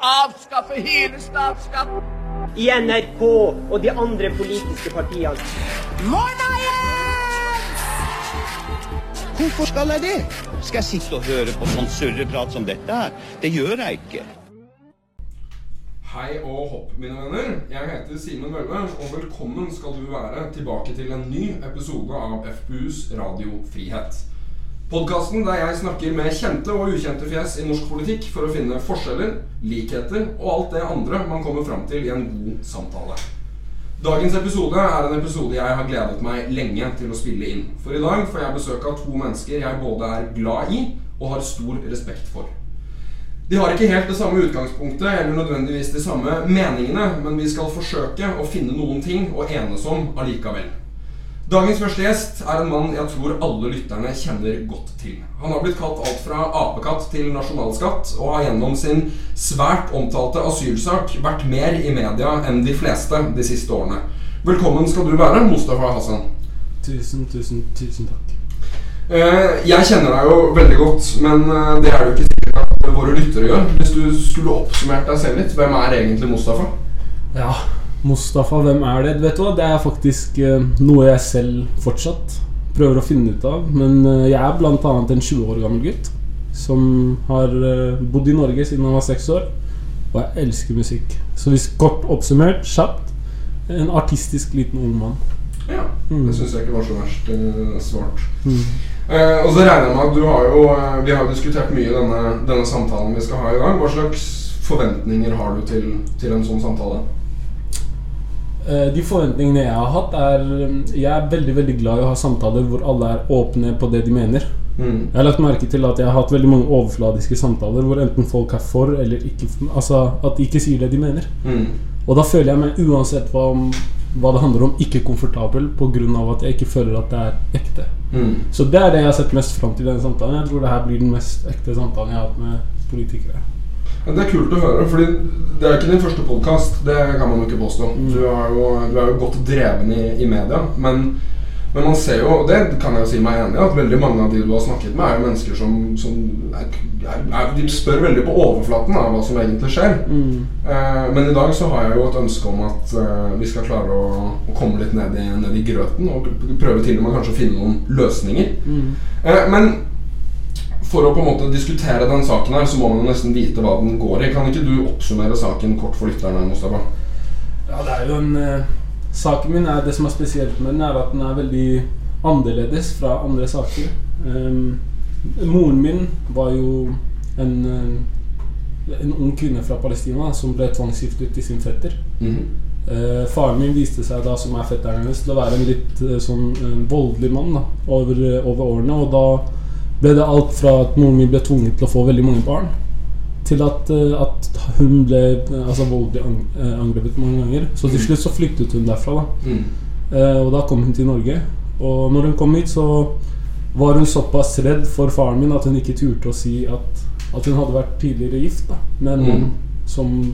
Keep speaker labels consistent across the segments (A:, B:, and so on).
A: avskaffe hele statsskatten.
B: i NRK og de andre politiske partiene.
C: Hvorfor skal jeg det? Skal jeg sitte og høre på sånn surreprat som dette her? Det gjør jeg ikke.
D: Hei og hopp, mine venner. Jeg heter Simen Vølle, og velkommen skal du være tilbake til en ny episode av FPUs Radio Frihet. Podkasten der jeg snakker med kjente og ukjente fjes i norsk politikk for å finne forskjeller, likheter og alt det andre man kommer fram til i en god samtale. Dagens episode er en episode jeg har gledet meg lenge til å spille inn. For i dag får jeg besøk av to mennesker jeg både er glad i og har stor respekt for. De har ikke helt det samme utgangspunktet eller nødvendigvis de samme meningene, men vi skal forsøke å finne noen ting å enes om allikevel. Dagens første gjest er en mann jeg tror alle lytterne kjenner godt til. Han har blitt kalt alt fra apekatt til nasjonalskatt, og har gjennom sin svært omtalte asylsak vært mer i media enn de fleste de siste årene. Velkommen skal du være, Mustafa Hassan.
E: Tusen, tusen, tusen takk.
D: Eh, Jeg kjenner deg jo veldig godt, men eh, det er det jo ikke sikkert at våre lyttere gjør. Hvis du skulle oppsummert deg selv litt, hvem er egentlig Mustafa?
E: Ja, Mustafa, hvem er det? Vet du hva, Det er faktisk uh, noe jeg selv fortsatt prøver å finne ut av. Men uh, jeg er annet en 20 år gammel gutt som har uh, bodd i Norge siden han var seks år. Og jeg elsker musikk. Så hvis kort oppsummert, kjapt en artistisk liten ung mann.
D: Ja,
E: Mm.
D: Det syns jeg ikke var så verst svart. Eh, og så regner jeg med at du har jo Vi har jo diskutert mye denne, denne samtalen vi skal ha i dag. Hva slags forventninger har du til, til en sånn samtale?
E: Eh, De forventningene jeg har hatt, er mm, Jeg er veldig veldig glad i å ha samtaler hvor alle er åpne på det de mener.
D: Mm.
E: Jeg har lagt merke til at jeg har hatt veldig mange overfladiske samtaler hvor enten folk er for eller ikke Altså at de ikke sier det de mener.
D: Mm.
E: Og da føler jeg meg uansett hva, om, hva det handler om, ikke komfortabel pga. at jeg ikke føler at det er ekte.
D: Mm.
E: Så det er det jeg har sett mest fram til i denne samtalen. Jeg tror det her blir den mest ekte samtalen jeg har hatt med politikere.
D: Det er kult å høre, fordi det er ikke din første podkast. Det kan man jo ikke påstå.
E: Mm.
D: Du, er jo, du er jo godt dreven i, i media. Men, men man ser jo, og det kan jeg jo si meg enig i, at veldig mange av de du har snakket med, er jo mennesker som, som er, er, De spør veldig på overflaten av hva som egentlig skjer.
E: Mm.
D: Eh, men i dag så har jeg jo et ønske om at eh, vi skal klare å, å komme litt ned i, ned i grøten og prøve til og med kanskje å finne noen løsninger.
E: Mm.
D: Eh, men for å på en måte diskutere den saken her, så må man jo nesten vite hva den går i. Kan ikke du oppsummere saken kort for lytterne, Mustafa?
E: Ja, det er jo en eh, Saken min er det som er spesielt med den, er at den er veldig annerledes fra andre saker. Um, moren min var jo en, eh, en ung kvinne fra Palestina som ble tvangsgiftet til sin fetter.
D: Mm
E: -hmm. Uh, faren min viste seg da, som er fetteren hennes, til å være en litt uh, sånn uh, voldelig mann da, over, over årene. Og da ble det alt fra at moren min ble tvunget til å få veldig mange barn, til at, eh, at hun ble eh, altså, voldelig eh, angrepet mange ganger. Så til slutt så flyktet hun derfra. da
D: Mm.
E: uh, og da kom hun til Norge. Og når hun kom hit, så var hun såpass redd for faren min at hun ikke turte å si at, at hun hadde vært tidligere gift da, med en mann
D: Mm.
E: som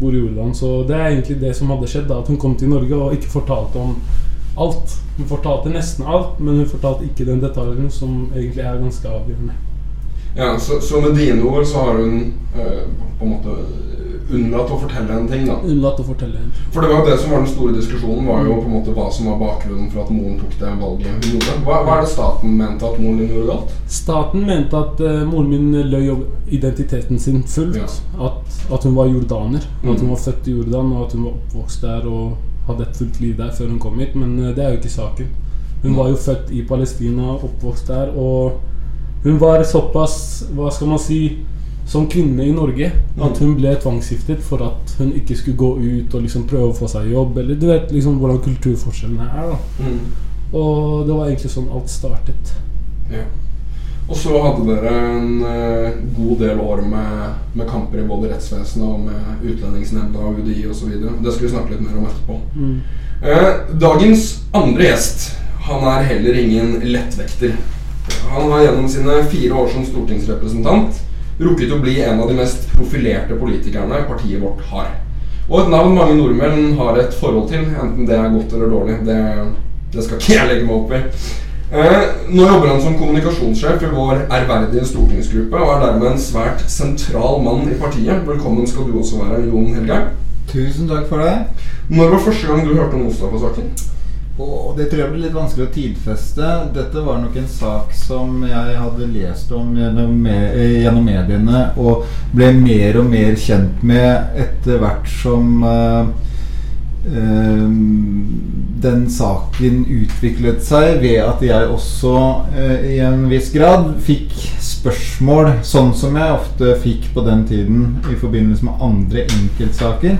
E: bor i Jordan. Så det er egentlig det som hadde skjedd, da, at hun kom til Norge og ikke fortalte om alt. Hun fortalte nesten alt, men hun fortalte ikke den detaljen som egentlig er ganske avgjørende.
D: Ja, så, så med dine ord så har hun øh, på en måte unnlatt å fortelle en ting, da.
E: Unnlatt å fortelle henne.
D: For det var jo det som var den store diskusjonen, var jo på en måte hva som var bakgrunnen for at moren tok det valget hun gjorde. Hva, hva er det staten mente at moren din gjorde galt?
E: Staten mente at uh, moren min løy om identiteten sin fullt.
D: Ja.
E: At, at hun var jordaner.
D: Mm.
E: At hun var født i Jordan, og at hun var oppvokst der og hadde et fullt liv der før hun kom hit. Men eh, det er jo ikke saken. Hun
D: Mm.
E: var jo født i Palestina, oppvokst der, og hun var såpass, hva skal man si, som kvinne i Norge at
D: Mm.
E: hun ble tvangsgiftet for at hun ikke skulle gå ut og liksom prøve å få seg jobb. Eller du vet liksom hvordan kulturforskjellene er. da Og det var egentlig sånn alt startet.
D: Ja. Og så hadde dere en eh, god del år med, med kamper i både rettsvesenet og med Utlendingsnemnda og UDI osv. Det skal vi snakke litt mer om etterpå.
E: Mm.
D: Eh, dagens andre gjest han er heller ingen lettvekter. Han har gjennom sine fire år som stortingsrepresentant rukket å bli en av de mest profilerte politikerne partiet vårt har. Og et navn mange nordmenn har et forhold til, enten det er godt eller dårlig. Det, det skal ikke jeg legge meg opp i. Eh, nå jobber han som kommunikasjonssjef i vår ærverdige stortingsgruppe og er dermed en svært sentral mann i partiet. Velkommen skal du også være, Jon Helgeir.
F: Tusen takk for det.
D: Når var første gang du hørte om Mostafa-saken?
F: Og det tror jeg blir litt vanskelig å tidfeste. Dette var nok en sak som jeg hadde lest om gjennom, me- gjennom mediene, og ble mer og mer kjent med etter hvert som eh, den saken utviklet seg ved at jeg også eh, i en viss grad fikk spørsmål, sånn som jeg ofte fikk på den tiden i forbindelse med andre enkeltsaker.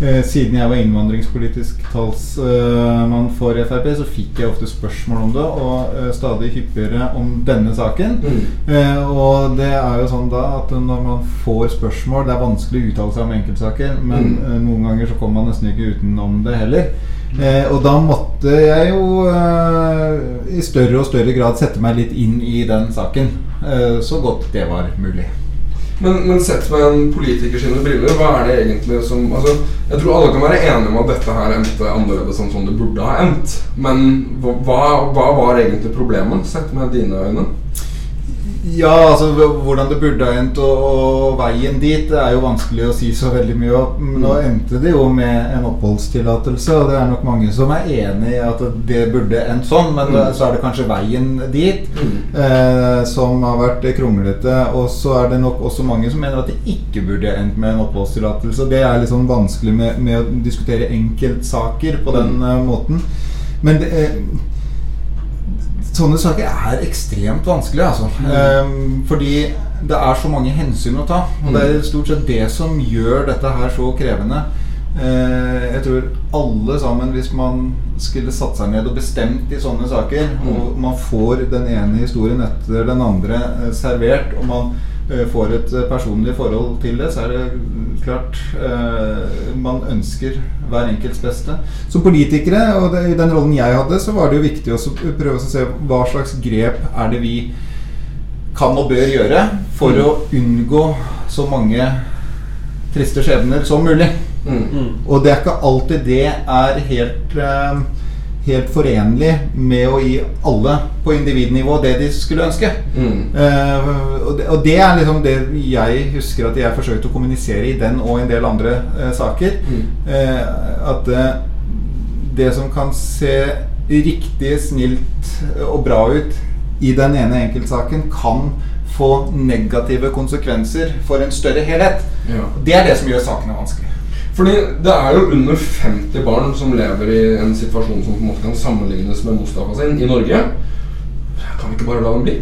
F: Eh, siden jeg var innvandringspolitisk talsmann for Frp, så fikk jeg ofte spørsmål om det, og eh, stadig hyppigere om denne saken.
D: Mm.
F: Eh, og det er jo sånn da at når man får spørsmål Det er vanskelig å uttale seg om enkeltsaker, men
D: Mm.
F: noen ganger så kommer man nesten ikke utenom det heller. Eh, og da måtte jeg jo eh, i større og større grad sette meg litt inn i den saken. Eh, så godt det var mulig.
D: Men, men sett med en politiker sine briller, hva er det egentlig som altså, Jeg tror alle kan være enige om at dette her endte annerledes enn sånn det burde ha endt. Men hva, hva var egentlig problemet, sett med dine øyne?
F: Ja, altså hvordan det burde ha endt og, og veien dit det er jo vanskelig å si så veldig mye om. Men Nå endte det jo med en oppholdstillatelse, og det er nok mange som er enig i at det burde endt sånn, men
D: Mm.
F: så er det kanskje veien dit
D: Mm.
F: eh, som har vært kronglete. Og så er det nok også mange som mener at det ikke burde endt med en oppholdstillatelse. Det er litt sånn vanskelig med, med å diskutere enkeltsaker på den
D: Mm.
F: måten. Men det, eh, Sånne saker er ekstremt vanskelig, altså. Ehm, fordi det er så mange hensyn å ta. Og det er stort sett det som gjør dette her så krevende. Eh, jeg tror alle sammen, hvis man skulle satt seg ned og bestemt i sånne saker, og man får den ene historien etter den andre eh, servert, og man eh, får et eh, personlig forhold til det, så er det klart eh, man ønsker hver enkelts beste. Som politikere, og det, i den rollen jeg hadde, så var det jo viktig å prøve å se hva slags grep er det vi kan og bør gjøre for å unngå så mange triste skjebner som mulig.
D: Mm.
F: Og det er ikke alltid det er helt, eh, helt forenlig med å gi alle på individnivå det de skulle ønske.
D: Mm.
F: Uh, og, det, og det er liksom det jeg husker at jeg forsøkte å kommunisere i den og en del andre uh, saker.
D: Mm.
F: Uh, at det som kan se riktig, snilt og bra ut i den ene enkeltsaken, kan få negative konsekvenser for en større helhet.
D: Ja.
F: Det er det som gjør sakene vanskelig.
D: Fordi det er jo under 50 barn som lever i en situasjon som på en måte kan sammenlignes med Mustafa sin i Norge. Kan vi ikke bare la dem bli?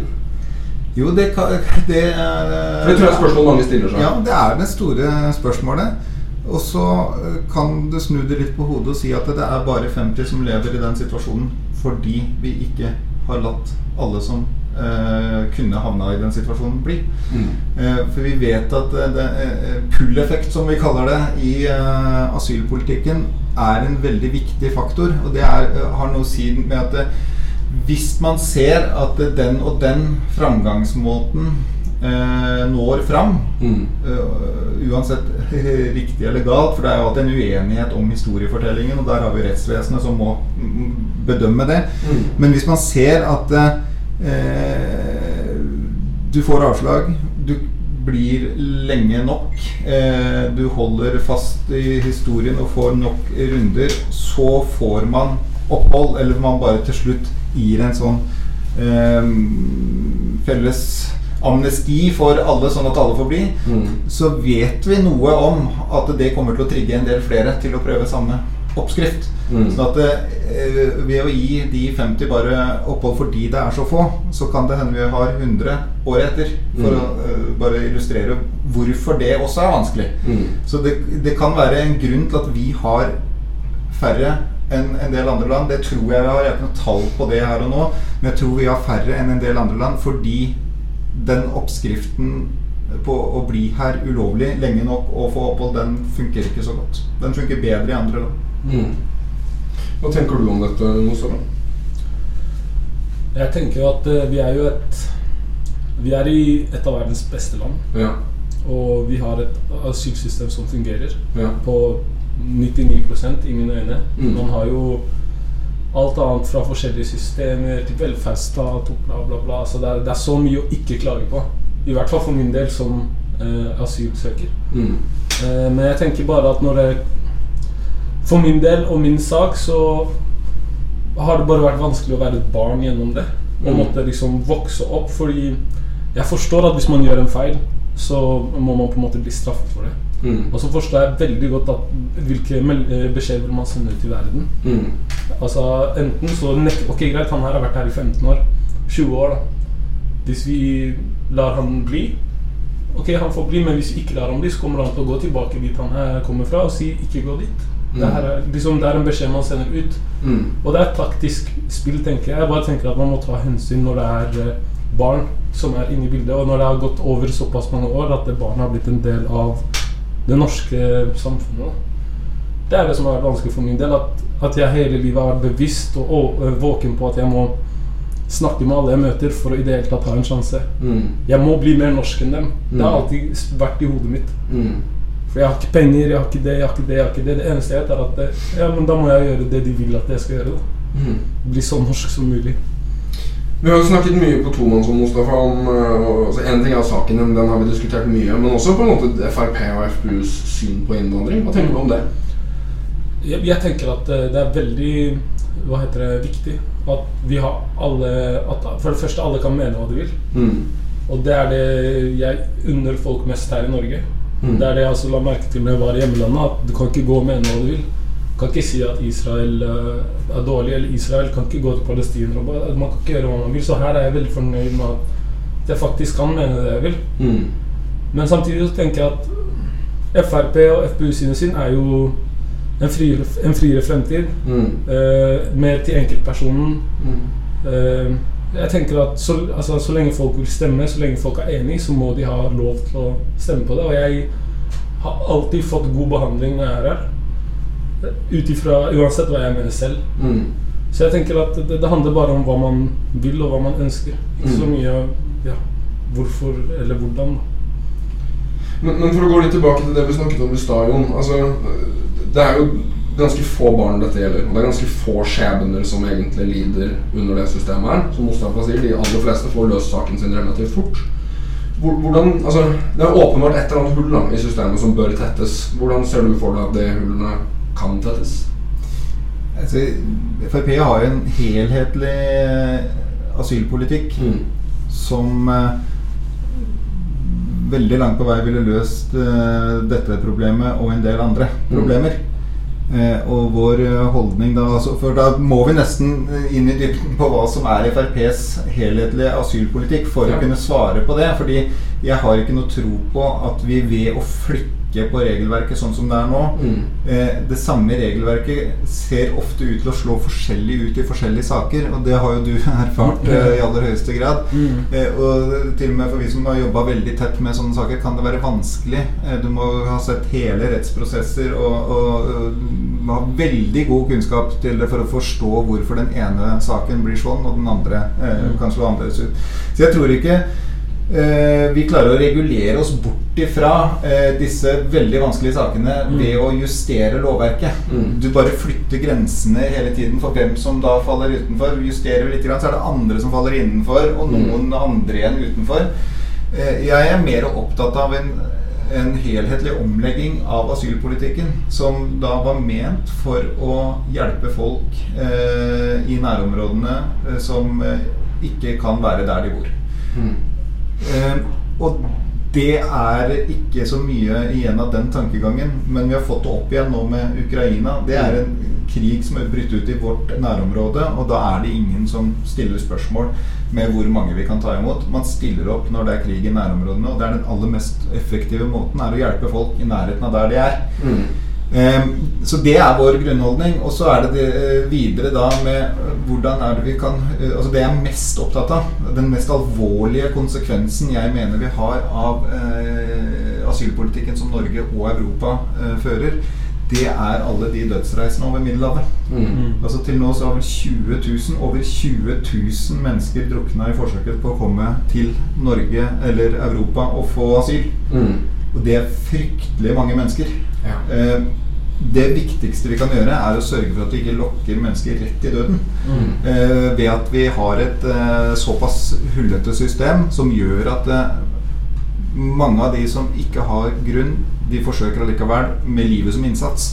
F: Jo, det kan det, eh,
D: For det tror jeg er spørsmål mange stiller seg.
F: Ja, det er det store spørsmålet. Og så eh, kan du snu det litt på hodet og si at det er bare 50 som lever i den situasjonen fordi vi ikke har latt alle som eh, kunne havna i den situasjonen, bli.
D: Mm.
F: Eh, for vi vet at eh, eh, pull-effekt, som vi kaller det, i eh, asylpolitikken er en veldig viktig faktor. Og det er, eh, har noe å si med at hvis man ser at den og den framgangsmåten når fram,
D: Mm.
F: Uh, uansett riktig eller galt, for det er jo alltid en uenighet om historiefortellingen, og der har vi rettsvesenet som må mm, bedømme det.
D: Mm.
F: Men hvis man ser at eh, du får avslag, du blir lenge nok, eh, du holder fast i historien og får nok runder, så får man opphold, eller man bare til slutt gir en sånn eh, felles amnesti for alle, sånn at alle får bli,
D: Mm.
F: så vet vi noe om at det kommer til å trigge en del flere til å prøve samme oppskrift.
D: Mm.
F: Sånn at eh, ved å gi de 50 bare opphold fordi det er så få, så kan det hende vi har 100 året etter. For
D: Mm.
F: å eh, bare illustrere hvorfor det også er vanskelig.
D: Mm.
F: Så det, det kan være en grunn til at vi har færre enn en del andre land. Det tror jeg vi har. Jeg har ikke noe tall på det her og nå, men jeg tror vi har færre enn en del andre land fordi den oppskriften på å bli her ulovlig lenge nok og få opphold, den funker ikke så godt. Den funker bedre i andre land.
D: Mm. Hva tenker du om dette, Mustafa?
E: Jeg tenker jo at eh, vi er jo et Vi er i et av verdens beste land.
D: Ja.
E: Og vi har et asylsystem som fungerer
D: Ja.
E: på 99% i mine øyne.
D: Mm.
E: Man har jo alt annet fra forskjellige systemer til velferdsstat bla, bla, bla. Så det er, det er så mye å ikke klage på. I hvert fall for min del som eh, asylsøker.
D: Mm.
E: Eh, men jeg tenker bare at når det For min del og min sak så har det bare vært vanskelig å være et barn gjennom det. Og
D: Mm.
E: måtte liksom vokse opp. Fordi jeg forstår at hvis man gjør en feil, så må man på en måte bli straffet for det.
D: Mm.
E: Og så forstår jeg veldig godt at hvilke eh, beskjeder vil man sende ut i verden.
D: Mm.
E: Altså enten så Ok, greit, han her har vært her i 15 år. 20 år, da. Hvis vi lar han bli Ok, han får bli, men hvis vi ikke lar han bli, så kommer han til å gå tilbake dit han her kommer fra, og si 'ikke gå dit'. Det, her er, liksom, det er en beskjed man sender ut.
D: Mm.
E: Og det er et taktisk spill, tenker jeg. Jeg bare tenker at man må ta hensyn når det er eh, barn som er inne i bildet, og når det har gått over såpass mange år at det barnet har blitt en del av det norske samfunnet. Det er det som har vært vanskelig for min del. At, at jeg hele livet har vært bevisst og og, våken på at jeg må snakke med alle jeg møter for å i det hele tatt ha en sjanse.
D: Mm.
E: Jeg må bli mer norsk enn dem. Det har
D: Mm.
E: alltid vært i hodet mitt.
D: Mm.
E: For jeg har ikke penger, jeg har ikke det, jeg har ikke det. jeg har ikke Det Det eneste jeg vet, er at det, ja, men da må jeg gjøre det de vil at jeg skal gjøre. da
D: Mm.
E: Bli så norsk som mulig.
D: Vi har jo snakket mye på tomannshånd, Mustafa. Om, øh, altså en ting er saken, den har vi diskutert mye. Men også på en måte Frp og FpUs syn på innvandring. Hva tenker du om det?
E: Jeg, jeg tenker at eh, det er veldig hva heter det, viktig at vi har alle at For det første, alle kan mene hva de vil.
D: Mm.
E: Og det er det jeg unner folk mest her i Norge.
D: Mm.
E: Det er det jeg også la merke til når jeg var i hjemlandet, at du kan ikke gå og mene hva du vil. Kan ikke si at Israel eh, er dårlig, eller Israel kan ikke gå til Palestina. Man kan ikke gjøre hva man vil. Så her er jeg veldig fornøyd med at jeg faktisk kan mene det jeg vil.
D: Mm.
E: Men samtidig så tenker jeg at Frp og FpU sine sin er jo en friere, en friere fremtid.
D: Mm.
E: eh, mer til enkeltpersonen.
D: Mm.
E: Eh, jeg tenker at så, altså, så lenge folk vil stemme, så lenge folk er enig, så må de ha lov til å stemme på det. Og jeg har alltid fått god behandling når jeg er her. Ut ifra Uansett hva jeg mener selv.
D: Mm.
E: Så jeg tenker at det, det handler bare om hva man vil, og hva man ønsker. Ikke så
D: mye
E: mye ja, hvorfor eller hvordan. da.
D: Men, men for å gå litt tilbake til det vi snakket om i stad, Jon. Altså, det er jo ganske få barn dette gjelder. Og det er ganske få skjebner som egentlig lider under det systemet her. Som Mustafa sier, de aller fleste får løst saken sin relativt fort. Hvordan, altså, det er åpenbart et eller annet hull da, i systemet som bør tettes. Hvordan ser du for deg at det hullene kan tettes?
F: Altså, Frp har jo en helhetlig eh, asylpolitikk
D: Mm.
F: som eh, veldig langt på vei ville løst eh, dette problemet og en del andre problemer. Eh, og vår holdning da altså, For da må vi nesten inn i dybden på hva som er FrPs helhetlige asylpolitikk for
D: Ja.
F: å kunne svare på det. Fordi jeg har ikke noe tro på at vi ved å flykke på regelverket sånn som det er nå
D: Mm.
F: eh, Det samme regelverket ser ofte ut til å slå forskjellig ut i forskjellige saker, og det har jo du erfart eh, i aller høyeste grad. Eh, og til og med for vi som har jobba veldig tett med sånne saker, kan det være vanskelig. Eh, du må ha sett hele rettsprosesser og, og, og ha veldig god kunnskap til det for å forstå hvorfor den ene saken blir sånn, og den andre eh, kan slå annerledes ut. Så jeg tror ikke vi klarer å regulere oss bort ifra eh, disse veldig vanskelige sakene ved å justere lovverket.
D: Mm.
F: Du bare flytter grensene hele tiden for hvem som da faller utenfor. Justerer vi litt, så er det andre som faller innenfor, og
D: Mm.
F: noen andre igjen utenfor. Eh, jeg er mer opptatt av en, en helhetlig omlegging av asylpolitikken, som da var ment for å hjelpe folk eh, i nærområdene eh, som eh, ikke kan være der de bor.
D: Mm.
F: Eh, og det er ikke så mye igjen av den tankegangen, men vi har fått det opp igjen nå med Ukraina. Det er en krig som er brutt ut i vårt nærområde, og da er det ingen som stiller spørsmål med hvor mange vi kan ta imot. Man stiller opp når det er krig i nærområdene, og det er den aller mest effektive måten er å hjelpe folk i nærheten av der de er.
D: Mm.
F: Ehm, så det er vår grunnholdning. Og så er det, det eh, videre da med eh, hvordan er det vi kan eh, Altså det jeg er mest opptatt av, den mest alvorlige konsekvensen jeg mener vi har av eh, asylpolitikken som Norge og Europa eh, fører, det er alle de dødsreisene over Middelhavet.
D: Mm.
F: Altså Til nå så har vel 20 000, over 20 000 mennesker drukna i forsøket på å komme til Norge eller Europa og få asyl.
D: Mm.
F: Og det er fryktelig mange mennesker.
D: Ja.
F: Eh, det viktigste vi kan gjøre, er å sørge for at vi ikke lokker mennesker rett i døden. Eh, ved at vi har et eh, såpass hullete system som gjør at eh, mange av de som ikke har grunn, de forsøker allikevel med livet som innsats.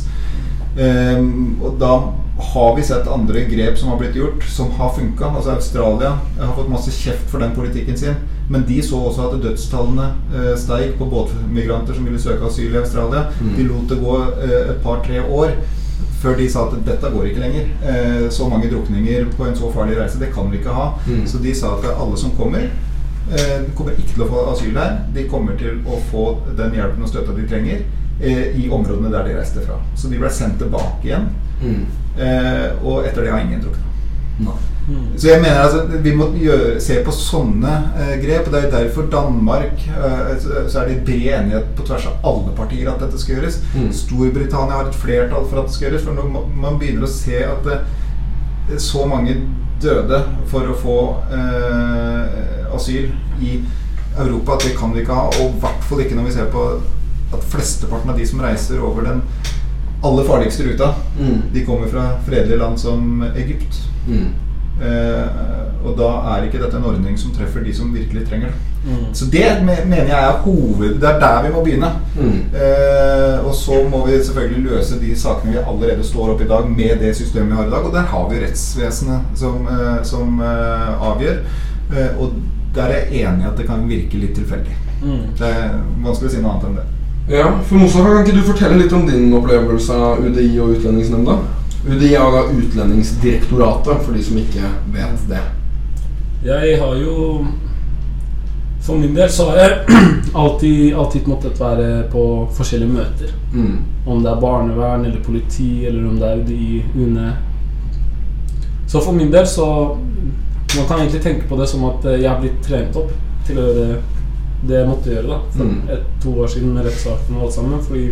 F: Ehm, og da har vi sett andre grep som har blitt gjort, som har funka. Altså Australia har fått masse kjeft for den politikken sin. Men de så også at dødstallene eh, steig på båtmigranter som ville søke asyl i Australia. De lot det gå eh, et par-tre år før de sa at dette går ikke lenger. Eh, så mange drukninger på en så farlig reise, det kan vi ikke ha.
D: Mm.
F: Så de sa at alle som kommer, eh, kommer ikke til å få asyl her. De kommer til å få den hjelpen og støtta de trenger eh, i områdene der de reiste fra. Så de ble sendt tilbake igjen.
D: Mm.
F: Eh, og etter det har ingen drukna.
D: Mm.
F: Så jeg mener altså, vi må gjøre, se på sånne eh, grep. og Det er derfor Danmark eh, så så er det bred enighet på tvers av alle partier at dette skal gjøres.
D: Mm.
F: Storbritannia har et flertall for at det skal gjøres. For når man begynner å se at det, så mange døde for å få eh, asyl i Europa, at det kan vi ikke ha. Og i hvert fall ikke når vi ser på at flesteparten av de som reiser over den aller farligste ruta,
D: Mm.
F: de kommer fra fredelige land som Egypt.
D: Mm.
F: Eh, og da er ikke dette en ordning som treffer de som virkelig trenger det.
E: Mm.
F: Så det mener jeg er hoved... Det er der vi må begynne.
D: Mm.
F: Eh, og så må vi selvfølgelig løse de sakene vi allerede står oppe i dag, med det systemet vi har i dag. Og der har vi rettsvesenet som, eh, som eh, avgjør. Eh, og der er jeg enig i at det kan virke litt tilfeldig.
E: Mm.
F: Det er vanskelig å si noe annet enn det.
D: Ja, for Mustafa, Kan ikke du fortelle litt om din opplevelse av UDI og Utlendingsnemnda? UDI er da Utlendingsdirektoratet, for de som ikke vet det.
E: Jeg har jo For min del så har jeg alltid, alltid måttet være på forskjellige møter.
D: Mm.
E: Om det er barnevern eller politi, eller om det er UDI, UNE. Så for min del så Man kan egentlig tenke på det som at eh, jeg har blitt trent opp til å gjøre det jeg måtte gjøre da for
D: Mm.
E: et, to år siden med rettssaken og alt sammen. Fordi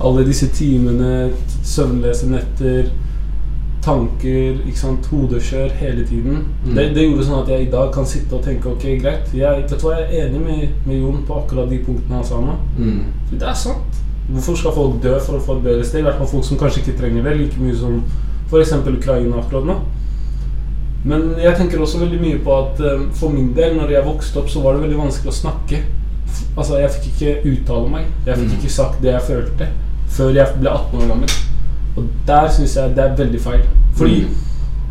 E: alle disse timene, søvnløse netter, tanker, ikke sant, hodekjør hele tiden.
D: Mm.
E: Det, det gjorde sånn at jeg i dag kan sitte og tenke ok, greit. Jeg, vet du hva, jeg er enig med, med Jon på akkurat de punktene han sa nå.
D: Mm.
E: Det er sant. Hvorfor skal folk dø for å få et bedre sted? I hvert fall folk som kanskje ikke trenger det like mye som f.eks. Ukraina akkurat nå. Men jeg tenker også veldig mye på at eh, for min del, når jeg vokste opp, så var det veldig vanskelig å snakke. Altså, Jeg fikk ikke uttale meg. Jeg fikk
D: Mm.
E: ikke sagt det jeg følte, før jeg ble 18 år gammel. Og der syns jeg det er veldig feil. Fordi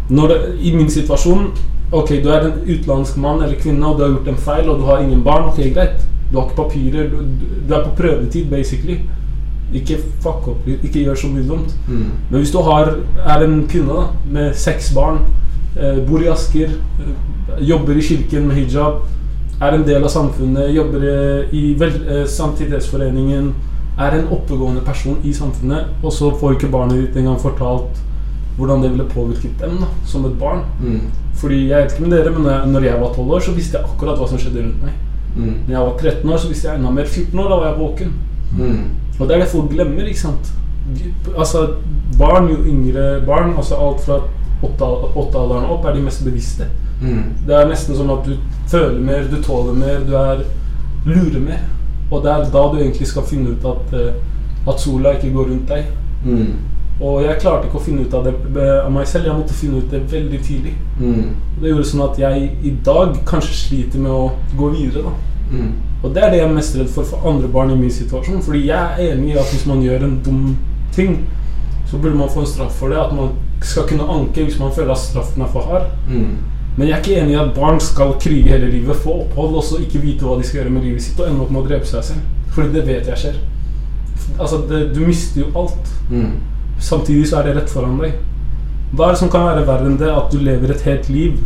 E: når det, i min situasjon Ok, du er en utenlandsk mann eller kvinne, og du har gjort en feil, og du har ingen barn. Ok, greit. Du har ikke papirer. Du, du- er på prøvetid, basically. Ikke fuck opp. Ikke gjør så mye dumt.
D: Mm.
E: Men hvis du har, er en kvinne da, med seks barn, bor i Asker, eh, jobber i kirken med hijab, er en del av samfunnet, jobber eh, i eh, Samtidighetsforeningen, er en oppegående person i samfunnet, og så får ikke barnet ditt engang fortalt hvordan det ville påvirket dem da, som et barn.
D: Mm.
E: Fordi jeg vet ikke med dere, men når jeg- når jeg var 12 år, så visste jeg akkurat hva som skjedde rundt meg.
D: Mm.
E: Når jeg var 13 år, så visste jeg enda mer. 14 år, da var jeg våken.
D: Mm.
E: Og det er det folk glemmer, ikke sant? Altså, barn, jo yngre barn, altså alt fra åttealderen opp, er de mest bevisste.
D: Mm.
E: Det er nesten sånn at du føler mer, du tåler mer, du er lurer mer. Og det er da du egentlig skal finne ut at, eh, at sola ikke går rundt deg.
D: Mm.
E: Og jeg klarte ikke å finne ut av det eh, av meg selv. Jeg måtte finne ut det veldig tidlig.
D: Mm.
E: Det gjorde sånn at jeg i dag kanskje sliter med å gå videre. da.
D: Mm.
E: Og det er det jeg er mest redd for for andre barn i min situasjon. Fordi jeg er enig i at hvis man gjør en dum ting, så burde man få en straff for det. At man skal kunne anke hvis man føler at straffen er for hard.
D: Mm.
E: Men jeg er ikke enig i at barn skal krige hele livet, få opphold og så ikke vite hva de skal gjøre med livet sitt, og ende opp med å drepe seg selv. Fordi det vet jeg skjer. Altså, det, Du mister jo alt.
D: Mm.
E: Samtidig så er det rett foran deg. Hva er det som kan være verre enn det at du lever et helt liv,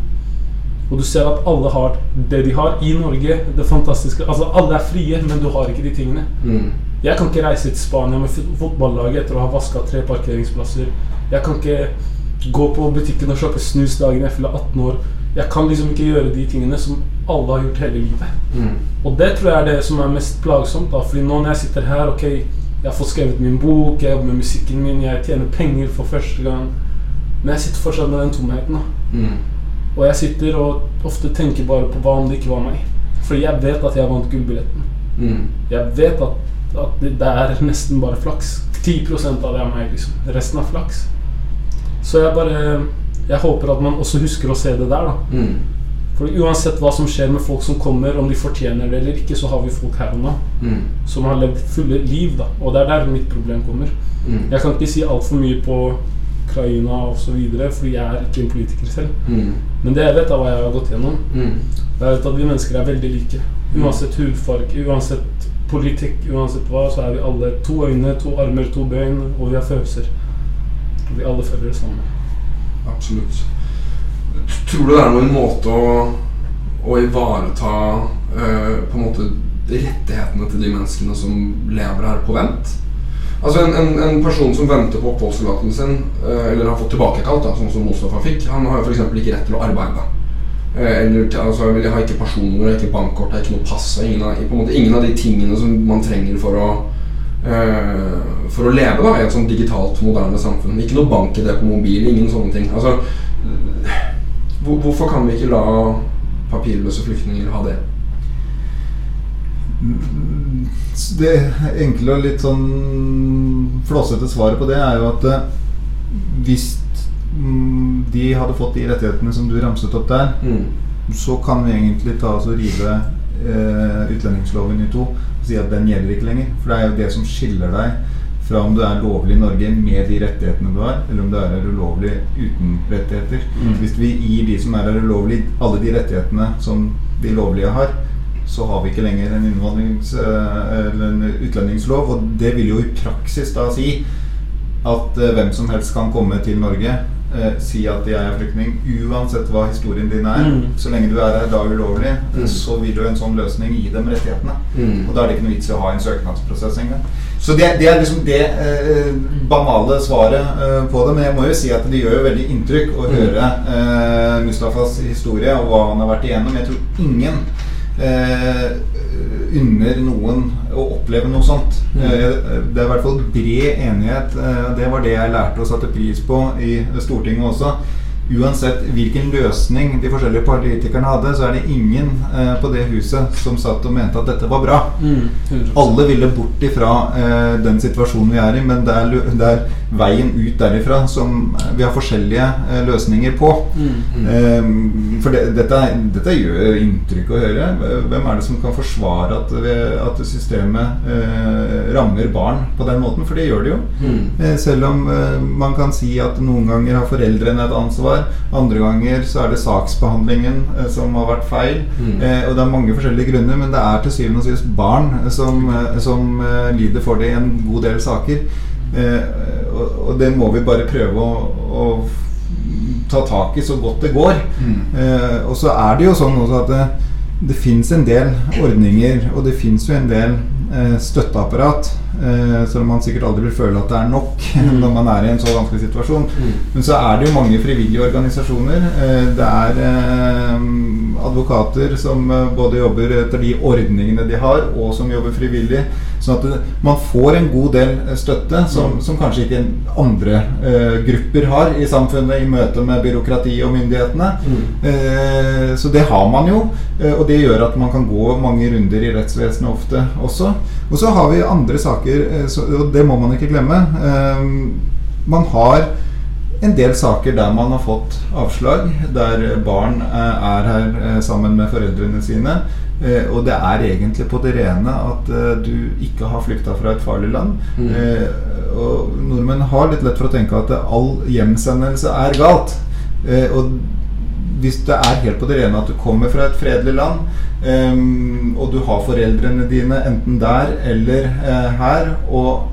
E: og du ser at alle har det de har i Norge? Det fantastiske Altså, alle er frie, men du har ikke de tingene.
D: Mm.
E: Jeg kan ikke reise til Spania med fotballaget etter å ha vaska tre parkeringsplasser. Jeg kan ikke gå på butikken og kjøpe snus dagen jeg fyller 18 år. Jeg kan liksom ikke gjøre de tingene som alle har gjort hele livet.
D: Mm.
E: Og det tror jeg er det som er mest plagsomt. da Fordi nå når jeg sitter her, ok, jeg får skrevet min bok, jeg jobber med musikken min, jeg tjener penger for første gang. Men jeg sitter fortsatt med den tomheten. da
D: Mm.
E: Og jeg sitter og ofte tenker bare på hva om det ikke var meg. Fordi jeg vet at jeg vant gullbilletten.
D: Mm.
E: Jeg vet at at det, er nesten bare flaks. 10 av det er meg, liksom. Resten er flaks. Så jeg bare Jeg håper at man også husker å se det der, da.
D: Mm.
E: For uansett hva som skjer med folk som kommer, om de fortjener det eller ikke, så har vi folk her og nå
D: Mm.
E: som har levd fulle liv, da. Og det er der mitt problem kommer.
D: Mm.
E: Jeg kan ikke si altfor mye på Ukraina osv., fordi jeg er ikke en politiker selv.
D: Mm.
E: Men det jeg vet, er hva jeg har gått gjennom.
D: Mm.
E: Jeg vet at vi mennesker er veldig like. Uansett hudfarge, uansett politikk, uansett hva, så er vi alle to øyne, to armer, to bein, og vi har følelser. Vi alle føler det samme.
D: Absolutt. Tror du det er noen måte å, å ivareta eh, på en måte rettighetene til de menneskene som lever her på vent? Altså En, en, en person som venter på oppholdstillatelsen sin, eh, eller har fått tilbakekalt, da, sånn som Mustafa fikk, han har jo f.eks. ikke rett til å arbeide. Eh, eller altså, jeg har ikke personnummer, ikke bankkort, ikke noe pass. Ingen, av- på en måte, ingen av de tingene som man trenger for å eh, For å leve da, i et sånn digitalt, moderne samfunn. Ikke noe bank-ID på mobil, ingen sånne ting. Altså, hvor, hvorfor kan vi ikke la papirløse flyktninger ha det?
F: Det enkle og litt sånn flåsete svaret på det er jo at eh, hvis mm, de hadde fått de rettighetene som du ramset opp der,
D: Mm.
F: så kan vi egentlig ta oss og rive eh, utlendingsloven i to si at den gjelder ikke lenger. For det er jo det som skiller deg fra om du er lovlig i Norge med de rettighetene du har, eller om du er ulovlig uten rettigheter. Hvis vi gir de som er her ulovlig, alle de rettighetene som de lovlige har, så har vi ikke lenger en eh, eller en utlendingslov. Og det vil jo i praksis da si at eh, hvem som helst kan komme til Norge, eh, si at jeg er flyktning, uansett hva historien din er.
E: Mm.
F: Så lenge du er her da ulovlig,
D: Mm.
F: så vil jo en sånn løsning gi dem rettighetene.
D: Mm.
F: Og da er det ikke noe vits i å ha en søknadsprosess engang. Så det, det er liksom det eh, banale svaret eh, på det. Men jeg må jo si at det gjør jo veldig inntrykk å
D: Mm.
F: høre eh, Mustafas historie og hva han har vært igjennom. Jeg tror ingen eh, unner noen å oppleve noe sånt.
D: Mm.
F: Eh, det er i hvert fall bred enighet. Eh, det var det jeg lærte og satte pris på i Stortinget også. Uansett hvilken løsning de forskjellige politikerne hadde, så er det ingen eh, på det huset som satt og mente at dette var bra.
E: Mm,
F: Alle ville bort ifra eh, den situasjonen vi er i, men det er, det er veien ut derifra som vi har forskjellige eh, løsninger på.
E: Mm.
F: Eh, for det, dette, dette gjør inntrykk å høre. Hvem er det som kan forsvare at, at systemet eh, rammer barn på den måten? For det gjør det jo.
D: Mm.
F: Eh, Selv om eh, man kan si at noen ganger har foreldrene et ansvar, andre ganger så er det saksbehandlingen eh, som har vært feil.
D: Mm.
F: Eh, og det er mange forskjellige grunner, men det er til syvende og sist barn som, som lider for det i en god del saker. Eh, og, og det må vi bare prøve å, å ta tak i så godt det går.
D: Mm.
F: Eh, og så er det jo sånn også at det, det fins en del ordninger, og det fins jo en del eh, støtteapparat. Eh, selv om man sikkert aldri vil føle at det er nok
E: Mm.
F: når man er i en så vanskelig situasjon.
D: Mm.
F: Men så er det jo mange frivillige organisasjoner. Eh, det er eh, advokater som både jobber etter de ordningene de har, og som jobber frivillig. Sånn at det, man får en god del støtte som,
D: Mm.
F: som kanskje ikke andre grupper har i samfunnet i møte med byråkrati og myndighetene. Så det har man jo, og det gjør at man kan gå mange runder i rettsvesenet ofte også. Og så har vi andre saker, eh, og det må man ikke glemme. Eh, man har en del saker der man har fått avslag, der barn eh, er her sammen med foreldrene sine. Og det er egentlig på det rene at du ikke har flykta fra et farlig land.
D: Mm.
F: Og nordmenn har litt lett for å tenke at all hjemsendelse er galt. Og hvis det er helt på det rene at du kommer fra et fredelig land, um, og du har foreldrene dine enten der eller uh, her, og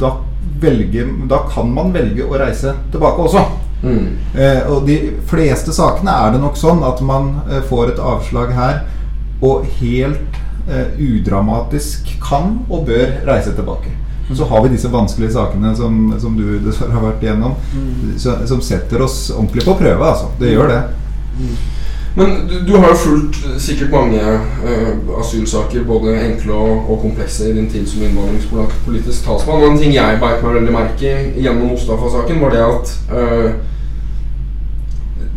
F: da, velger, da kan man velge å reise tilbake også.
D: Mm.
F: Uh, og de fleste sakene er det nok sånn at man uh, får et avslag her, og helt udramatisk kan og bør reise tilbake. Men så har vi disse vanskelige sakene som, som du dessverre har vært igjennom, mm. som setter oss ordentlig på prøve. Altså. Det gjør det.
D: Men du, du har jo fulgt eh, sikkert mange uh, asylsaker, både enkle og, og komplekse, i din tid som innvandringspolitisk talsmann. Og en ting jeg beit meg veldig merke i gjennom Mustafa-saken, var det at uh,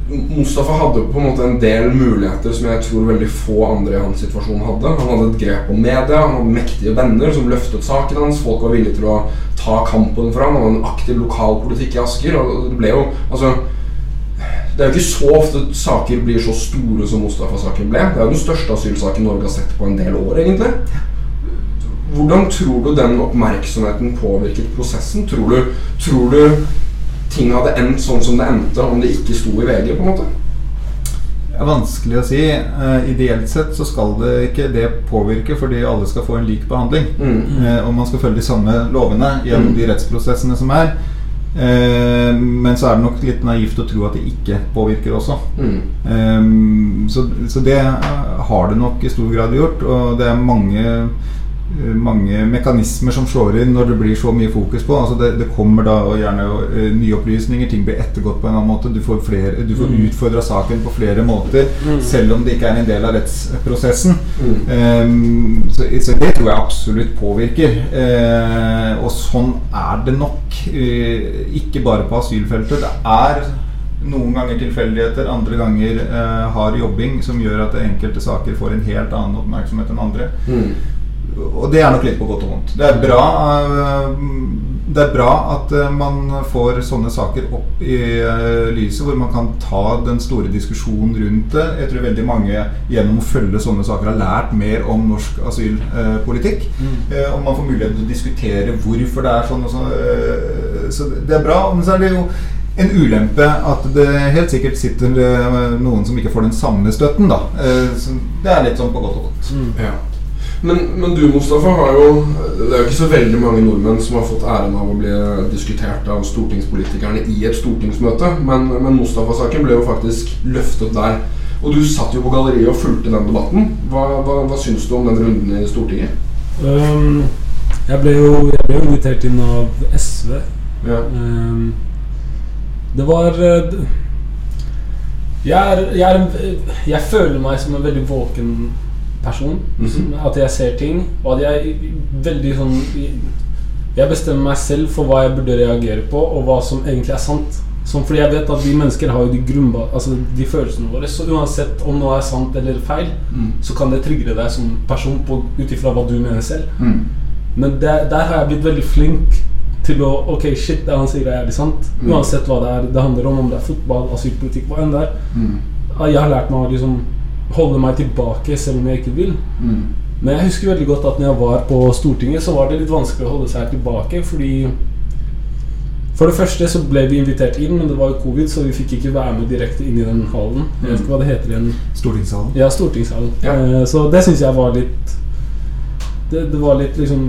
D: Mustafa hadde på en måte en del muligheter som jeg tror veldig få andre i hans situasjon hadde. Han hadde et grep om media, han hadde mektige venner som løftet saken hans. Folk var villige til å ta kampen for ham. Han hadde en aktiv lokalpolitikk i Asker. Og det ble jo altså det er jo ikke så ofte saker blir så store som Mustafa-saken ble. Det er jo den største asylsaken Norge har sett på en del år, egentlig. Hvordan tror du den oppmerksomheten påvirket prosessen? Tror du, tror du ting hadde endt sånn som det endte om det ikke sto i VG? på en måte?
F: Det er vanskelig å si. Uh, ideelt sett så skal det ikke det påvirke, fordi alle skal få en lik behandling.
D: Mm.
F: Uh, og man skal følge de samme lovene gjennom
D: Mm.
F: de rettsprosessene som er. Eh, men så er det nok litt naivt å tro at det ikke påvirker også.
D: Mm.
F: Eh, så, så det har det nok i stor grad gjort. Og det er mange, mange mekanismer som slår inn når det blir så mye fokus på. Altså det, det kommer da og gjerne uh, nye opplysninger, ting blir ettergått på en annen måte. Du får, flere, du får
E: Mm.
F: utfordra saken på flere måter,
E: Mm.
F: selv om det ikke er en del av rettsprosessen.
D: Mm.
F: Um, så, så det tror jeg absolutt påvirker. Uh, og sånn er det nok. Uh, ikke bare på asylfeltet. Det er noen ganger tilfeldigheter, andre ganger eh, hard jobbing som gjør at enkelte saker får en helt annen oppmerksomhet enn andre.
D: Mm.
F: Og det er nok litt på godt og vondt. Det er bra, eh, det er bra at eh, man får sånne saker opp i eh, lyset, hvor man kan ta den store diskusjonen rundt det. Jeg tror veldig mange gjennom å følge sånne saker har lært mer om norsk asylpolitikk. Eh, Og man får mulighet til å diskutere hvorfor det er sånn og sånn. Så det er bra. Men så er det jo en ulempe at det helt sikkert sitter noen som ikke får den samme støtten, da. Eh, så Det er litt sånn på godt og vondt.
D: Ja. Men, men du, Mustafa, har jo Det er jo ikke så veldig mange nordmenn som har fått æren av å bli diskutert av stortingspolitikerne i et stortingsmøte, men, men Mustafa-saken ble jo faktisk løftet der. Og du satt jo på galleriet og fulgte den debatten. Hva, hva, hva syns du om den runden i Stortinget?
E: Um, jeg ble jo jeg ble jo invitert inn av SV.
D: Ja.
E: Um, det var uh, jeg, er, jeg, er jeg føler meg som en veldig våken person.
D: Mm
E: -hmm. At jeg ser ting. Og at jeg veldig sånn Jeg bestemmer meg selv for hva jeg burde reagere på, og hva som egentlig er sant. Som fordi jeg vet at vi mennesker har jo de, grunnba, altså de følelsene våre. Så uansett om noe er sant eller feil,
D: Mm.
E: så kan det trigge deg som person ut ifra hva du mener selv.
F: Mm.
E: Men der, der har jeg blitt veldig flink til å Ok, shit, det han sier er jævlig sant.
D: Mm.
E: Uansett hva det er det handler om, om det er fotball, asylpolitikk, hva enn det er.
D: Mm.
E: Jeg har lært meg å liksom holde meg tilbake selv om jeg ikke vil.
D: Mm.
E: Men jeg husker veldig godt at når jeg var på Stortinget, så var det litt vanskelig å holde seg tilbake, fordi For det første så ble vi invitert inn, men det var jo covid, så vi fikk ikke være med direkte inn i den hallen. Jeg vet ikke hva det heter igjen.
F: Stortingssalen.
E: Ja, stortingssalen.
D: Ja.
E: Eh, så det syns jeg var litt det, det var litt liksom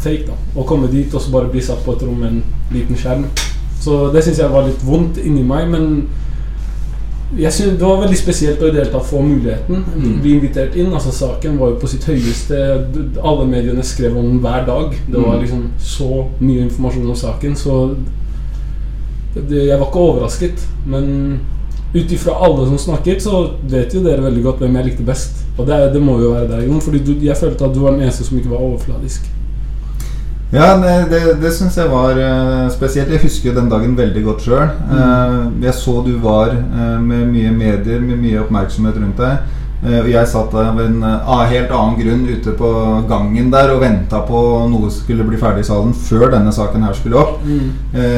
E: fake, da. Å komme dit og så bare bli satt på et rom med en liten skjerm. Så det syns jeg var litt vondt inni meg, men jeg synes det var veldig spesielt å i det hele tatt få muligheten.
D: Mm.
E: Bli invitert inn. altså Saken var jo på sitt høyeste. Alle mediene skrev om den hver dag. Det var
D: Mm.
E: liksom så mye informasjon om saken, så det, jeg var ikke overrasket. Men ut ifra alle som snakket, så vet jo dere veldig godt hvem jeg likte best. Og det, det må jo være deg, Jon. Fordi du, jeg følte at du var den eneste som ikke var overfladisk.
F: Ja, det, det, det syns jeg var eh, spesielt. Jeg husker jo den dagen veldig godt sjøl. jeg så du var eh, med mye medier, med mye oppmerksomhet rundt deg. Eh, og jeg satt av en eh, helt annen grunn ute på gangen der og venta på noe skulle bli ferdig i salen før denne saken her skulle opp. Mm.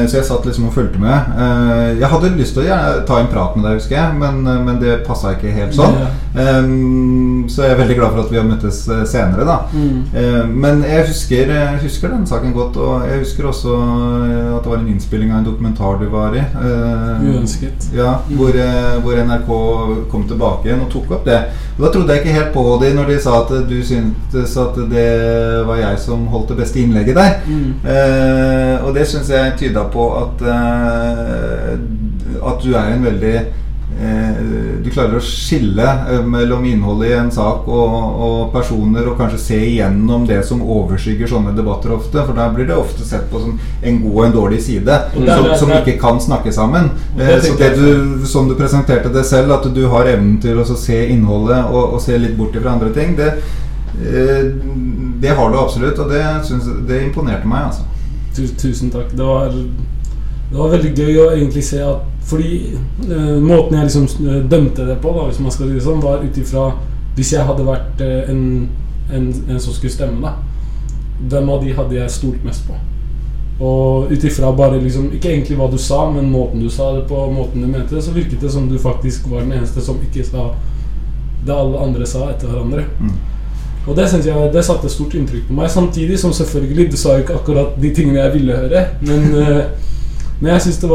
F: så jeg satt liksom og fulgte med. Eh, jeg hadde lyst til å ta en prat med deg, husker jeg, men, eh, men det passa ikke helt sånn. Ehm, så jeg er veldig glad for at vi har møttes eh, senere, da. Mm. men jeg husker, jeg husker den saken godt, og jeg husker også eh, at det var en innspilling av en dokumentar du var i. eh,
E: Uønsket.
F: Ja, hvor, eh, hvor NRK kom tilbake igjen og tok opp det. Da trodde jeg ikke helt på de når de sa at du syntes at det var jeg som holdt det beste innlegget der. Eh, og det syns jeg tyda på at, eh, at du er en veldig Du klarer å skille eh, mellom innholdet i en sak og, og personer, og kanskje se igjennom det som overskygger sånne debatter ofte. For da blir det ofte sett på som en god og en dårlig side,
E: mm.
F: som, som ikke kan snakke sammen. Eh, så det du, som du presenterte det selv, at du har evnen til å se innholdet og, og se litt bort fra andre ting, det, eh, det har du absolutt, og det, synes, det imponerte meg, altså.
E: Tusen takk. Det var, det var veldig gøy å egentlig se at Fordi eh, måten jeg liksom eh, dømte det på, da, hvis man skal si det sånn, var ut ifra Hvis jeg hadde vært eh, en, en, en som skulle stemme, da. Hvem av de hadde jeg stolt mest på? Og ut ifra bare liksom Ikke egentlig hva du sa, men måten du sa det på, måten du mente det, så virket det som du faktisk var den eneste som ikke sa det alle andre sa etter hverandre.
F: Mm.
E: Og det synes jeg Det satte stort inntrykk på meg. Samtidig som selvfølgelig Du sa jo ikke akkurat de tingene jeg ville høre, men, eh, men jeg syns det,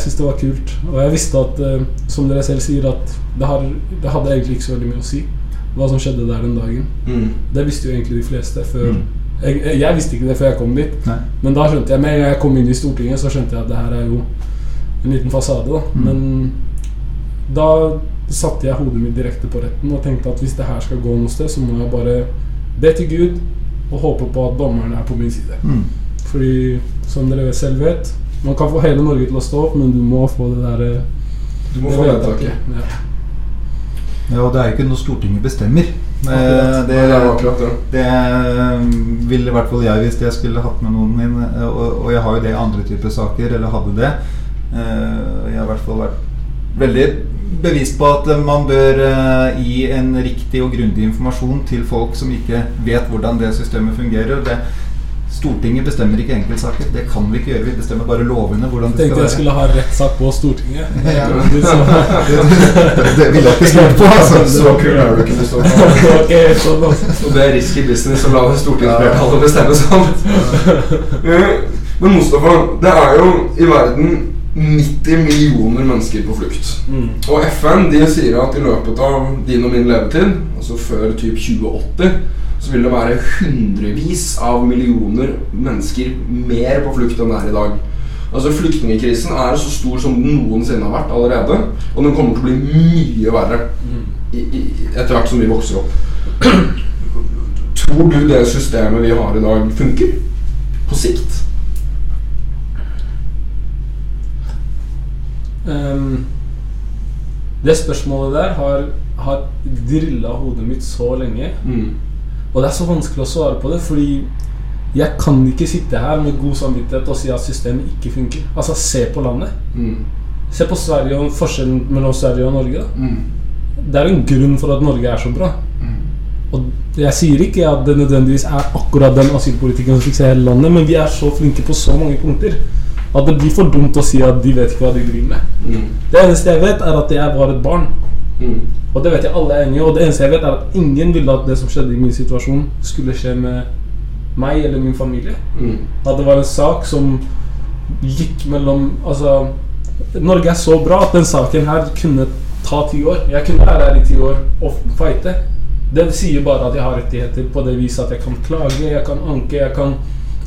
E: synes det var kult. Og jeg visste at, eh, som dere selv sier, at det, har, det hadde egentlig ikke så veldig mye å si hva som skjedde der den dagen.
D: Mm.
E: Det visste jo egentlig de fleste før
F: Mm.
E: jeg, jeg- jeg visste ikke det før jeg kom dit.
F: Nei.
E: Men da skjønte jeg med en gang jeg kom inn i Stortinget, så skjønte jeg at det her er jo en liten fasade. da
F: Mm.
E: Men da satte jeg hodet mitt direkte på retten og tenkte at hvis det her skal gå noe sted, så må jeg bare be til Gud og håpe på at dommerne er på min side.
F: Mm.
E: Fordi som dere selv vet, man kan få hele Norge til å stå opp, men du må få det derre
D: Du må få
E: vedtaket. Ja.
F: Ja, og det er jo ikke noe Stortinget bestemmer. Eh,
E: Akkurat.
F: det,
D: Det er akkurat det.
F: det ville i hvert fall jeg hvis jeg skulle hatt med noen min. eh, Og, og jeg har jo det i andre typer saker, eller hadde det. Eh, Jeg har i hvert fall vært veldig bevisst på at eh, man bør eh, gi en riktig og grundig informasjon til folk som ikke vet hvordan det systemet fungerer. Det, Stortinget bestemmer ikke enkeltsaker. Det kan vi ikke gjøre. Vi bestemmer bare lovene. hvordan det
E: Tenkte
F: skal
E: jeg skulle ha rettssak på Stortinget.
F: Ja. Det, det ville jeg ikke stolt på. Altså.
D: Så kul er du ikke du står stå på.
E: Ok, sånn altså.
D: Og det er risky business å la stortingsflertallet bestemme sånt. Eh, Men Mustafa, det er jo i verden 90 millioner mennesker på flukt.
E: Mm.
D: Og FN de sier at i løpet av din og min levetid, altså før typ 2080, så vil det være hundrevis av millioner mennesker mer på flukt enn det er i dag. Altså Flyktningkrisen er så stor som den noensinne har vært allerede. Og den kommer til å bli mye verre i, i, etter hvert som vi vokser opp. Tror du det systemet vi har i dag, funker? På sikt?
E: Um, det spørsmålet der har, har drilla hodet mitt så lenge.
D: Mm.
E: Og det er så vanskelig å svare på det, fordi jeg kan ikke sitte her med god samvittighet og si at systemet ikke funker. Altså, se på landet.
D: Mm.
E: Se på Sverige og forskjellen mellom Sverige og Norge.
D: Mm.
E: Det er en grunn for at Norge er så bra.
D: Mm.
E: Og jeg sier ikke at det nødvendigvis er akkurat den asylpolitikken som fikser hele landet, men vi er så flinke på så mange punkter at det blir for dumt å si at de vet ikke hva de driver med.
D: Mm.
E: Det eneste jeg vet, er at jeg var et barn.
D: Mm.
E: Og det vet jeg alle er enige. Og det eneste jeg vet, er at ingen ville at det som skjedde i min situasjon, skulle skje med meg eller min familie.
D: Mm.
E: At det var en sak som gikk mellom Altså, Norge er så bra at den saken her kunne ta ti år. Jeg kunne være her i ti år og fighte. Det sier bare at jeg har rettigheter på det viset at jeg kan klage, jeg kan anke, jeg kan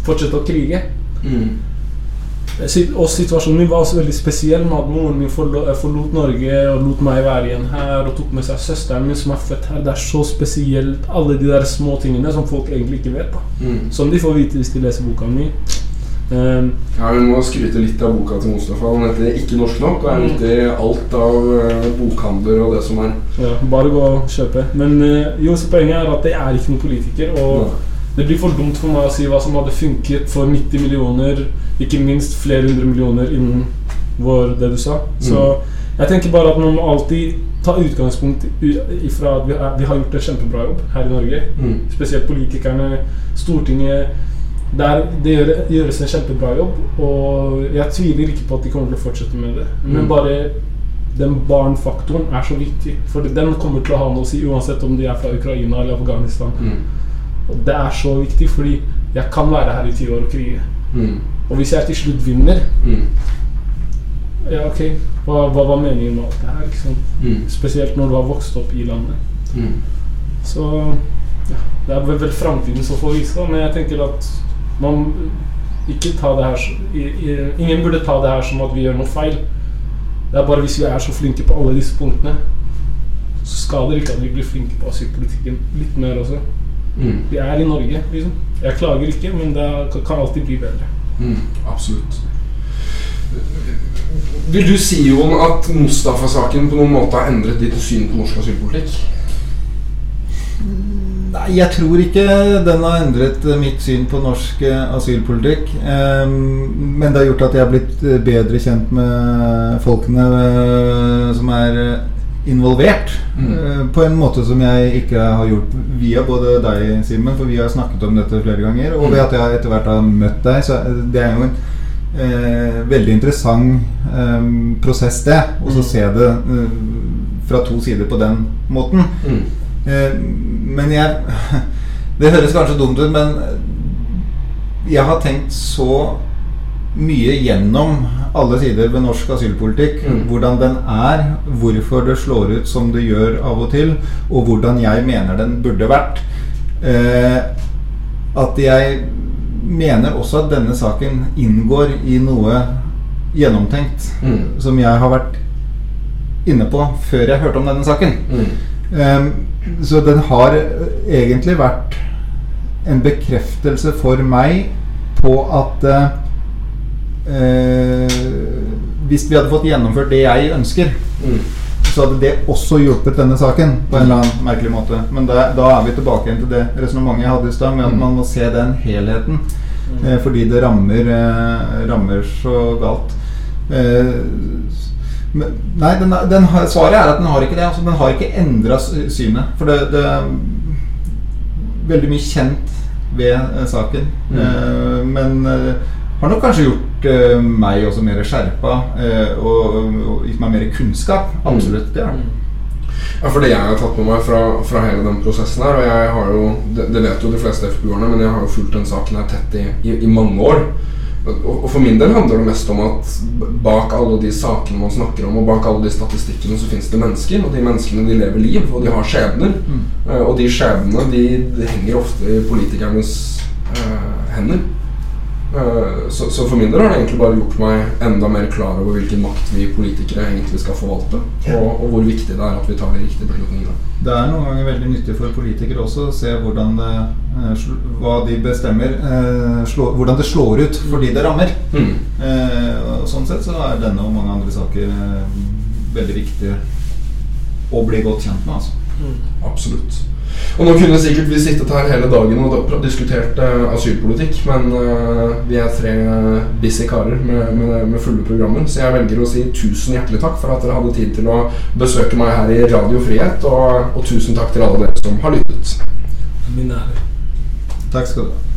E: fortsette å krige.
D: Mm.
E: Si- Og situasjonen min var også veldig spesiell med at moren min forlot Norge og lot meg være igjen her og tok med seg søsteren min som er født her. Det er så spesielt, alle de der små tingene som folk egentlig ikke vet. da
D: Mm.
E: Som de får vite hvis de leser boka mi. Um,
D: Ja, Vi må skryte litt av boka til Mustafa. Den heter 'Ikke norsk nok' og er ute i alt av uh, bokhandler og det som er.
E: ja, bare gå og kjøpe. Men uh, jo, så poenget er at jeg er ikke noen politiker. Og
D: Nei.
E: Det blir for dumt for meg å si hva som hadde funket for 90 millioner, ikke minst flere hundre millioner innen vår, det du sa. Så jeg tenker bare at man må alltid ta utgangspunkt ifra at vi, er, vi har gjort en kjempebra jobb her i Norge.
D: Mm.
E: Spesielt politikerne, Stortinget. Der det gjør, gjøres en kjempebra jobb, og jeg tviler ikke på at de kommer til å fortsette med det. Men
D: Mm.
E: bare den barnfaktoren er så viktig. For den kommer til å ha noe å si uansett om de er fra Ukraina eller Afghanistan.
D: Mm.
E: Og det er så viktig, fordi jeg kan være her i ti år og krige.
D: Mm.
E: Og hvis jeg til slutt vinner,
D: Mm.
E: ja ok, hva, hva var meningen med alt det her? sant?
D: Mm.
E: Spesielt når du har vokst opp i landet.
D: Mm.
E: Så ja, det er vel, framtiden som får vise men jeg tenker at man ikke ta det her i, i, Ingen burde ta det her som at vi gjør noe feil. Det er bare hvis vi er så flinke på alle disse punktene, så skader det ikke at vi blir flinke på asylpolitikken litt mer også.
D: Mm.
E: Vi er i Norge, liksom. Jeg klager ikke, men det kan alltid bli bedre.
D: Mm. Absolutt. Vil du si, Jon, at Mustafa-saken på noen måte har endret ditt syn på norsk asylpolitikk?
F: Nei, jeg tror ikke den har endret eh, mitt syn på norsk eh, asylpolitikk. Eh, men det har gjort at jeg har blitt eh, bedre kjent med folkene som er involvert.
D: Mm.
F: eh, på en måte som jeg ikke har gjort via både deg, Simen, for vi har snakket om dette flere ganger, og ved at jeg etter hvert har møtt deg. Så eh, det er jo en eh, veldig interessant eh, prosess, det. Og så
D: Mm.
F: se det eh, fra to sider på den måten.
D: Mm.
F: Eh, men jeg Det høres kanskje dumt ut, men jeg har tenkt så mye gjennom alle sider ved norsk asylpolitikk.
D: Mm.
F: Hvordan den er, hvorfor det slår ut som det gjør av og til, og hvordan jeg mener den burde vært. Eh, at jeg mener også at denne saken inngår i noe gjennomtenkt
D: Mm.
F: som jeg har vært inne på før jeg hørte om denne saken.
D: Mm.
F: Eh, så den har egentlig vært en bekreftelse for meg på at eh, Hvis vi hadde fått gjennomført det jeg ønsker,
D: Mm.
F: så hadde det også hjulpet denne saken på en eller annen merkelig måte. Men da, da er vi tilbake igjen til det resonnementet jeg hadde i stad, med at
D: Mm.
F: man må se den helheten. Eh, fordi det rammer, eh, rammer så galt. Eh, men, nei, den, den svaret er at den har ikke det. Altså, den har ikke endra synet. For det, det er veldig mye kjent ved eh, saken.
D: Mm.
F: Eh, men eh, har nok kanskje gjort uh, meg også mer skjerpa uh, og, og gitt meg mer kunnskap. Absolutt. Det er det.
D: Ja, for det jeg har tatt med meg fra, fra hele den prosessen her, og jeg har jo, det, det vet jo de fleste FPU-erne, men jeg har jo fulgt den saken her tett i, i, i mange år. Og, og for min del handler det mest om at bak alle de sakene man snakker om, og bak alle de statistikkene, så finnes det mennesker, og de menneskene de lever liv, og de har skjebner. Eh, og de skjebnene de, de henger ofte i politikernes uh, hender. Eh, så, så for min del har det egentlig bare gjort meg enda mer klar over hvilken makt vi politikere egentlig skal forvalte, og, og hvor viktig det er at vi tar de riktige beslutningene.
F: Det er noen ganger veldig nyttig for politikere også å se hvordan det, eh, hva de bestemmer, eh, hvordan det slår ut for de det rammer.
D: Mm.
F: Eh, og sånn sett så er denne og mange andre saker veldig viktige å bli godt kjent med. altså.
D: Absolutt. Og nå kunne sikkert vi sittet her hele dagen og diskutert uh, asylpolitikk, men uh, vi er tre busy karer med, med, med fulle programmer, så jeg velger å si tusen hjertelig takk for at dere hadde tid til å besøke meg her i Radio Frihet, og, og tusen takk til alle dere som har lyttet.
E: Min ære.
F: Takk skal du ha.